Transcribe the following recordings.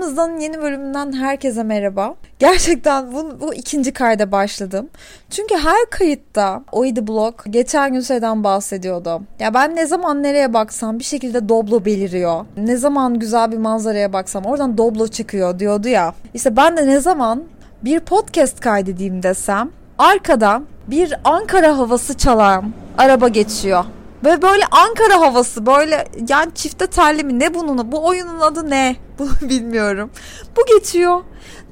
Aramızdan yeni bölümünden herkese merhaba. Gerçekten bu, bu ikinci kayda başladım. Çünkü her kayıtta Oydi Blog geçen gün şeyden bahsediyordu. Ya ben ne zaman nereye baksam bir şekilde Doblo beliriyor. Ne zaman güzel bir manzaraya baksam oradan Doblo çıkıyor diyordu ya. İşte ben de ne zaman bir podcast kaydedeyim desem arkada bir Ankara havası çalan araba geçiyor. Ve böyle Ankara havası böyle yani çifte telli mi ne bunun bu oyunun adı ne bunu bilmiyorum. Bu geçiyor.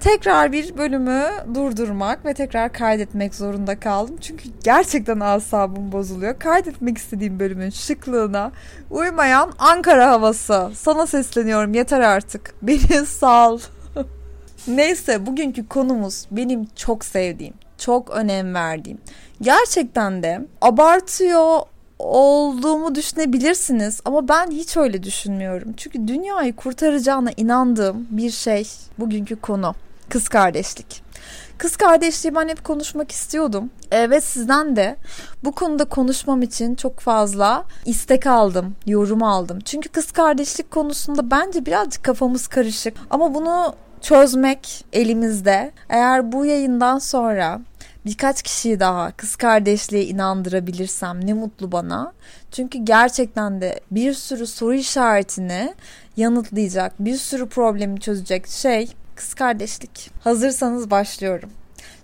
Tekrar bir bölümü durdurmak ve tekrar kaydetmek zorunda kaldım. Çünkü gerçekten asabım bozuluyor. Kaydetmek istediğim bölümün şıklığına uymayan Ankara havası. Sana sesleniyorum yeter artık. Beni sal. Neyse bugünkü konumuz benim çok sevdiğim, çok önem verdiğim. Gerçekten de abartıyor olduğumu düşünebilirsiniz ama ben hiç öyle düşünmüyorum. Çünkü dünyayı kurtaracağına inandığım bir şey bugünkü konu. Kız kardeşlik. Kız kardeşliği ben hep konuşmak istiyordum. E, ve sizden de bu konuda konuşmam için çok fazla istek aldım, yorum aldım. Çünkü kız kardeşlik konusunda bence birazcık kafamız karışık. Ama bunu çözmek elimizde. Eğer bu yayından sonra birkaç kişiyi daha kız kardeşliğe inandırabilirsem ne mutlu bana. Çünkü gerçekten de bir sürü soru işaretini yanıtlayacak, bir sürü problemi çözecek şey kız kardeşlik. Hazırsanız başlıyorum.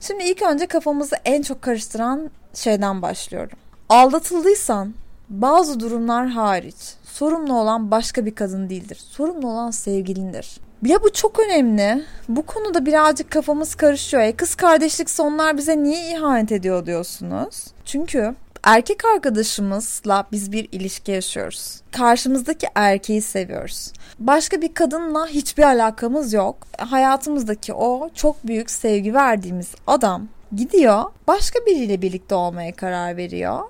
Şimdi ilk önce kafamızı en çok karıştıran şeyden başlıyorum. Aldatıldıysan bazı durumlar hariç sorumlu olan başka bir kadın değildir. Sorumlu olan sevgilindir. Ya bu çok önemli. Bu konuda birazcık kafamız karışıyor. E kız kardeşlik sonlar bize niye ihanet ediyor diyorsunuz? Çünkü erkek arkadaşımızla biz bir ilişki yaşıyoruz. Karşımızdaki erkeği seviyoruz. Başka bir kadınla hiçbir alakamız yok. Hayatımızdaki o çok büyük sevgi verdiğimiz adam gidiyor başka biriyle birlikte olmaya karar veriyor.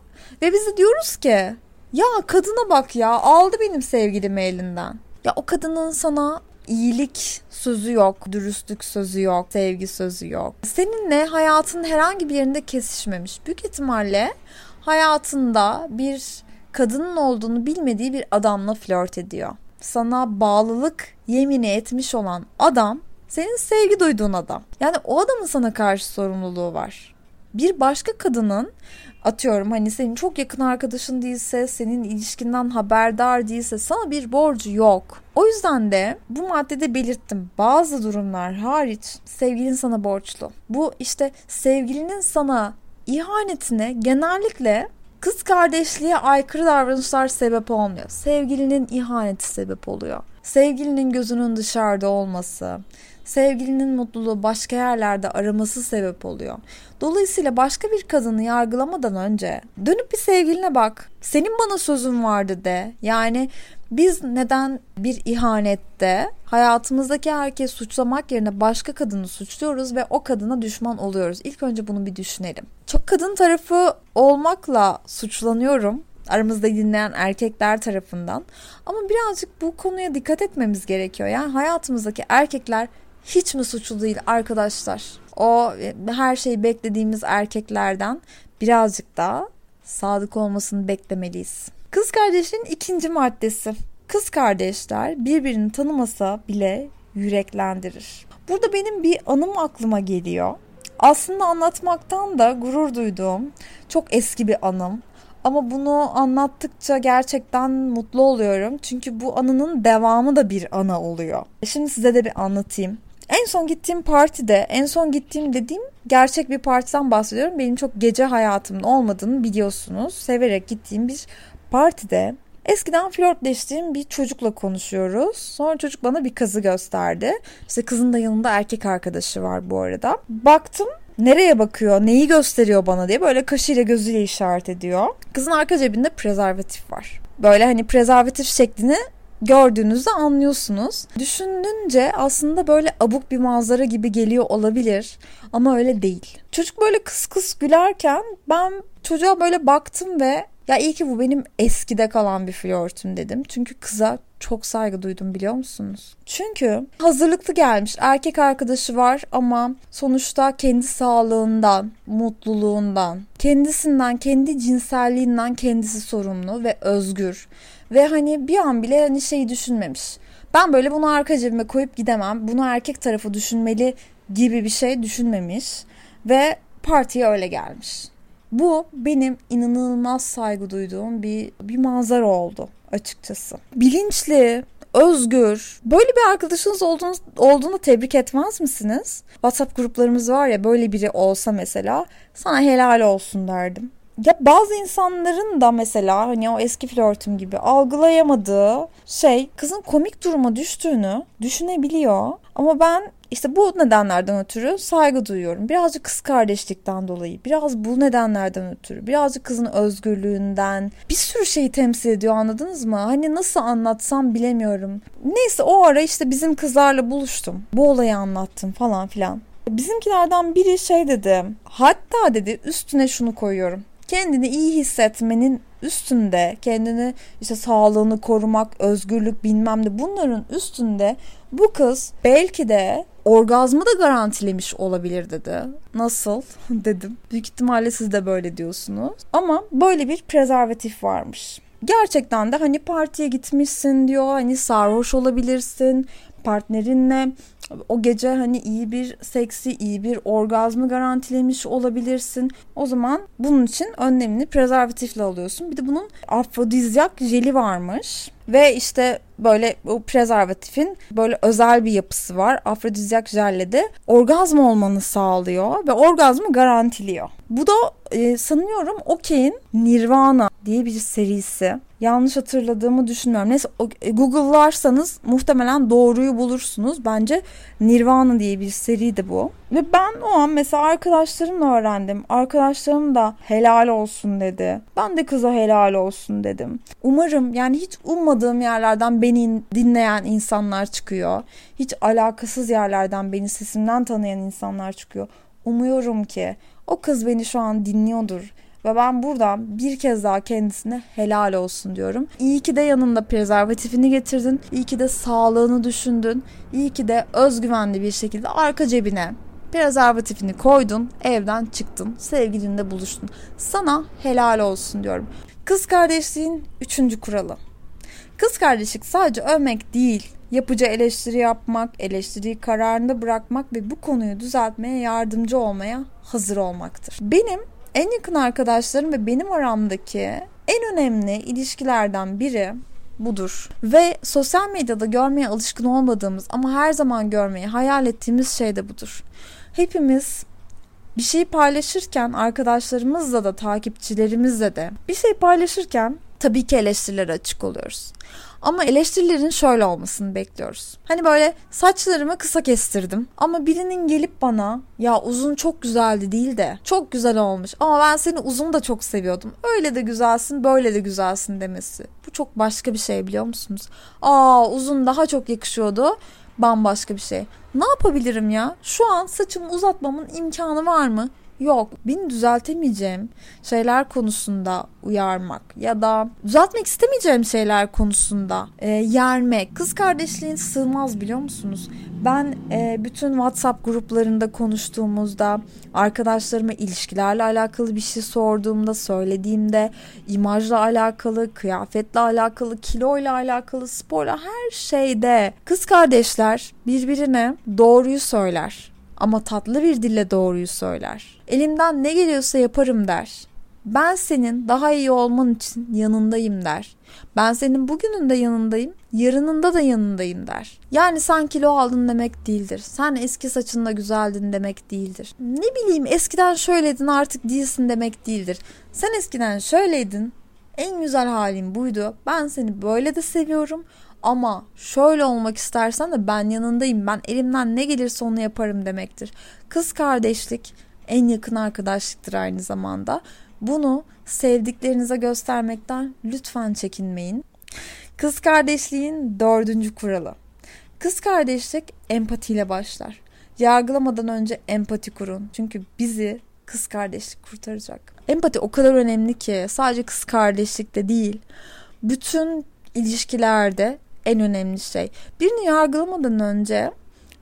Ve biz de diyoruz ki ya kadına bak ya aldı benim sevgilimi elinden. Ya o kadının sana iyilik sözü yok, dürüstlük sözü yok, sevgi sözü yok. Seninle hayatın herhangi bir yerinde kesişmemiş. Büyük ihtimalle hayatında bir kadının olduğunu bilmediği bir adamla flört ediyor. Sana bağlılık yemini etmiş olan adam senin sevgi duyduğun adam. Yani o adamın sana karşı sorumluluğu var. Bir başka kadının atıyorum hani senin çok yakın arkadaşın değilse, senin ilişkinden haberdar değilse sana bir borcu yok. O yüzden de bu maddede belirttim. Bazı durumlar hariç sevgilin sana borçlu. Bu işte sevgilinin sana ihanetine genellikle kız kardeşliğe aykırı davranışlar sebep olmuyor. Sevgilinin ihaneti sebep oluyor. Sevgilinin gözünün dışarıda olması, sevgilinin mutluluğu başka yerlerde araması sebep oluyor. Dolayısıyla başka bir kadını yargılamadan önce dönüp bir sevgiline bak. Senin bana sözün vardı de. Yani biz neden bir ihanette hayatımızdaki herkes suçlamak yerine başka kadını suçluyoruz ve o kadına düşman oluyoruz? İlk önce bunu bir düşünelim. Çok kadın tarafı olmakla suçlanıyorum aramızda dinleyen erkekler tarafından. Ama birazcık bu konuya dikkat etmemiz gerekiyor. Yani hayatımızdaki erkekler hiç mi suçlu değil arkadaşlar? O e, her şeyi beklediğimiz erkeklerden birazcık daha sadık olmasını beklemeliyiz. Kız kardeşin ikinci maddesi. Kız kardeşler birbirini tanımasa bile yüreklendirir. Burada benim bir anım aklıma geliyor. Aslında anlatmaktan da gurur duyduğum çok eski bir anım. Ama bunu anlattıkça gerçekten mutlu oluyorum. Çünkü bu anının devamı da bir ana oluyor. Şimdi size de bir anlatayım. En son gittiğim partide, en son gittiğim dediğim gerçek bir partiden bahsediyorum. Benim çok gece hayatımın olmadığını biliyorsunuz. Severek gittiğim bir partide Eskiden flörtleştiğim bir çocukla konuşuyoruz. Sonra çocuk bana bir kızı gösterdi. İşte kızın da yanında erkek arkadaşı var bu arada. Baktım nereye bakıyor, neyi gösteriyor bana diye böyle kaşıyla gözüyle işaret ediyor. Kızın arka cebinde prezervatif var. Böyle hani prezervatif şeklini gördüğünüzde anlıyorsunuz. Düşününce aslında böyle abuk bir manzara gibi geliyor olabilir ama öyle değil. Çocuk böyle kıs kıs gülerken ben çocuğa böyle baktım ve ya iyi ki bu benim eskide kalan bir flörtüm dedim. Çünkü kıza çok saygı duydum biliyor musunuz? Çünkü hazırlıklı gelmiş erkek arkadaşı var ama sonuçta kendi sağlığından, mutluluğundan, kendisinden, kendi cinselliğinden kendisi sorumlu ve özgür. Ve hani bir an bile hani şeyi düşünmemiş. Ben böyle bunu arka cebime koyup gidemem. Bunu erkek tarafı düşünmeli gibi bir şey düşünmemiş ve partiye öyle gelmiş. Bu benim inanılmaz saygı duyduğum bir bir manzara oldu açıkçası. Bilinçli, özgür. Böyle bir arkadaşınız olduğunu, olduğunu tebrik etmez misiniz? WhatsApp gruplarımız var ya böyle biri olsa mesela sana helal olsun derdim. Ya bazı insanların da mesela hani o eski flörtüm gibi algılayamadığı şey kızın komik duruma düştüğünü düşünebiliyor. Ama ben işte bu nedenlerden ötürü saygı duyuyorum. Birazcık kız kardeşlikten dolayı, biraz bu nedenlerden ötürü, birazcık kızın özgürlüğünden bir sürü şeyi temsil ediyor anladınız mı? Hani nasıl anlatsam bilemiyorum. Neyse o ara işte bizim kızlarla buluştum. Bu olayı anlattım falan filan. Bizimkilerden biri şey dedi. Hatta dedi üstüne şunu koyuyorum kendini iyi hissetmenin üstünde kendini işte sağlığını korumak, özgürlük bilmem ne bunların üstünde bu kız belki de orgazmı da garantilemiş olabilir dedi. Nasıl dedim. Büyük ihtimalle siz de böyle diyorsunuz. Ama böyle bir prezervatif varmış. Gerçekten de hani partiye gitmişsin diyor. Hani sarhoş olabilirsin partnerinle o gece hani iyi bir seksi, iyi bir orgazmı garantilemiş olabilirsin. O zaman bunun için önlemini prezervatifle alıyorsun. Bir de bunun afrodizyak jeli varmış. Ve işte böyle bu prezervatifin böyle özel bir yapısı var. Afrodizyak jelle de orgazm olmanı sağlıyor ve orgazmı garantiliyor. Bu da e, sanıyorum Okey'in Nirvana diye bir serisi. Yanlış hatırladığımı düşünmüyorum. Neyse e, Google'larsanız muhtemelen doğruyu bulursunuz. Bence Nirvana diye bir seriydi bu. Ve ben o an mesela arkadaşlarımla öğrendim. Arkadaşlarım da helal olsun dedi. Ben de kıza helal olsun dedim. Umarım yani hiç ummadığım yerlerden beni dinleyen insanlar çıkıyor. Hiç alakasız yerlerden beni sesimden tanıyan insanlar çıkıyor. Umuyorum ki o kız beni şu an dinliyordur ve ben buradan bir kez daha kendisine helal olsun diyorum. İyi ki de yanında prezervatifini getirdin. İyi ki de sağlığını düşündün. İyi ki de özgüvenli bir şekilde arka cebine prezervatifini koydun, evden çıktın, sevgilinle buluştun. Sana helal olsun diyorum. Kız kardeşliğin üçüncü kuralı. Kız kardeşlik sadece övmek değil, yapıcı eleştiri yapmak, eleştiriyi kararında bırakmak ve bu konuyu düzeltmeye yardımcı olmaya hazır olmaktır. Benim en yakın arkadaşlarım ve benim aramdaki en önemli ilişkilerden biri budur. Ve sosyal medyada görmeye alışkın olmadığımız ama her zaman görmeyi hayal ettiğimiz şey de budur. Hepimiz bir şeyi paylaşırken arkadaşlarımızla da takipçilerimizle de bir şey paylaşırken tabii ki eleştirilere açık oluyoruz. Ama eleştirilerin şöyle olmasını bekliyoruz. Hani böyle saçlarımı kısa kestirdim ama birinin gelip bana ya uzun çok güzeldi değil de çok güzel olmuş ama ben seni uzun da çok seviyordum. Öyle de güzelsin böyle de güzelsin demesi. Bu çok başka bir şey biliyor musunuz? Aa uzun daha çok yakışıyordu bambaşka bir şey. Ne yapabilirim ya? Şu an saçımı uzatmamın imkanı var mı? Yok. Beni düzeltemeyeceğim şeyler konusunda uyarmak ya da düzeltmek istemeyeceğim şeyler konusunda e, yermek. Kız kardeşliğin sığmaz biliyor musunuz? Ben e, bütün WhatsApp gruplarında konuştuğumuzda arkadaşlarıma ilişkilerle alakalı bir şey sorduğumda, söylediğimde imajla alakalı, kıyafetle alakalı, kiloyla alakalı, sporla her şeyde kız kardeşler birbirine doğruyu söyler ama tatlı bir dille doğruyu söyler. Elimden ne geliyorsa yaparım der. Ben senin daha iyi olman için yanındayım der. Ben senin bugünün de yanındayım, yarınında da yanındayım der. Yani sen kilo aldın demek değildir. Sen eski saçında güzeldin demek değildir. Ne bileyim eskiden şöyleydin artık değilsin demek değildir. Sen eskiden şöyleydin, en güzel halin buydu. Ben seni böyle de seviyorum ama şöyle olmak istersen de ben yanındayım. Ben elimden ne gelirse onu yaparım demektir. Kız kardeşlik en yakın arkadaşlıktır aynı zamanda. Bunu sevdiklerinize göstermekten lütfen çekinmeyin. Kız kardeşliğin dördüncü kuralı. Kız kardeşlik empatiyle başlar. Yargılamadan önce empati kurun. Çünkü bizi kız kardeşlik kurtaracak. Empati o kadar önemli ki sadece kız kardeşlikte değil. Bütün ilişkilerde en önemli şey. Birini yargılamadan önce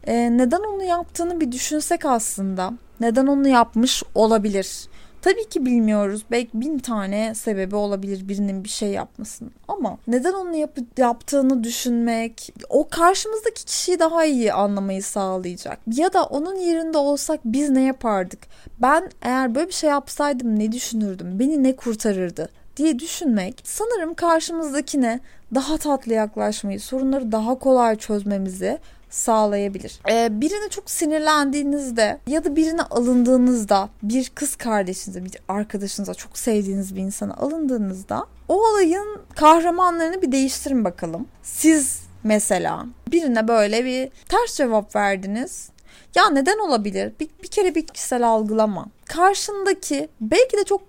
e, neden onu yaptığını bir düşünsek aslında. Neden onu yapmış olabilir? Tabii ki bilmiyoruz. Belki bin tane sebebi olabilir birinin bir şey yapmasının. Ama neden onu yap yaptığını düşünmek o karşımızdaki kişiyi daha iyi anlamayı sağlayacak. Ya da onun yerinde olsak biz ne yapardık? Ben eğer böyle bir şey yapsaydım ne düşünürdüm? Beni ne kurtarırdı? diye düşünmek sanırım karşımızdakine daha tatlı yaklaşmayı, sorunları daha kolay çözmemizi sağlayabilir. Ee, birine çok sinirlendiğinizde ya da birine alındığınızda bir kız kardeşinize, bir arkadaşınıza, çok sevdiğiniz bir insana alındığınızda o olayın kahramanlarını bir değiştirin bakalım. Siz mesela birine böyle bir ters cevap verdiniz. Ya neden olabilir? Bir, bir kere bir kişisel algılama. Karşındaki belki de çok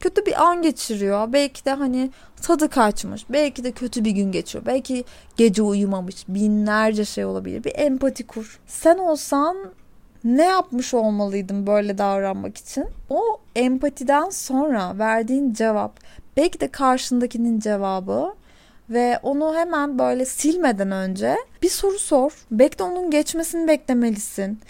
kötü bir an geçiriyor. Belki de hani tadı kaçmış. Belki de kötü bir gün geçiyor. Belki gece uyumamış. Binlerce şey olabilir. Bir empati kur. Sen olsan ne yapmış olmalıydım böyle davranmak için? O empatiden sonra verdiğin cevap belki de karşındakinin cevabı ve onu hemen böyle silmeden önce bir soru sor. Belki de onun geçmesini beklemelisin.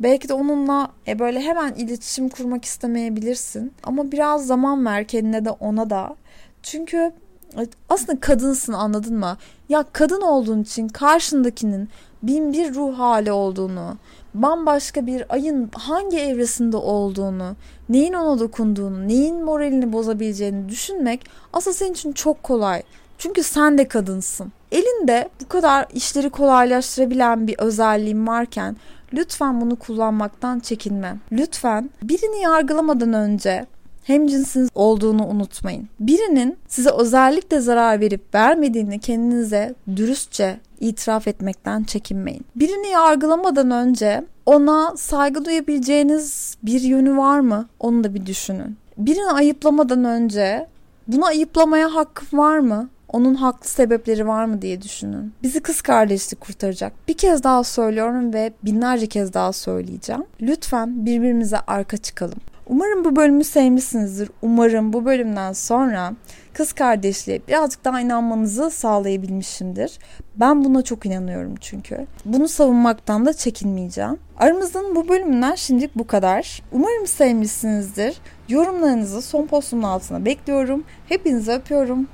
Belki de onunla e, böyle hemen iletişim kurmak istemeyebilirsin. Ama biraz zaman ver kendine de ona da. Çünkü e, aslında kadınsın anladın mı? Ya kadın olduğun için karşındakinin bin bir ruh hali olduğunu, bambaşka bir ayın hangi evresinde olduğunu, neyin ona dokunduğunu, neyin moralini bozabileceğini düşünmek aslında senin için çok kolay. Çünkü sen de kadınsın. Elinde bu kadar işleri kolaylaştırabilen bir özelliğin varken lütfen bunu kullanmaktan çekinme. Lütfen birini yargılamadan önce hem cinsiniz olduğunu unutmayın. Birinin size özellikle zarar verip vermediğini kendinize dürüstçe itiraf etmekten çekinmeyin. Birini yargılamadan önce ona saygı duyabileceğiniz bir yönü var mı? Onu da bir düşünün. Birini ayıplamadan önce bunu ayıplamaya hakkım var mı? Onun haklı sebepleri var mı diye düşünün. Bizi kız kardeşlik kurtaracak. Bir kez daha söylüyorum ve binlerce kez daha söyleyeceğim. Lütfen birbirimize arka çıkalım. Umarım bu bölümü sevmişsinizdir. Umarım bu bölümden sonra kız kardeşliğe birazcık daha inanmanızı sağlayabilmişimdir. Ben buna çok inanıyorum çünkü. Bunu savunmaktan da çekinmeyeceğim. Aramızın bu bölümünden şimdilik bu kadar. Umarım sevmişsinizdir. Yorumlarınızı son postumun altına bekliyorum. Hepinizi öpüyorum.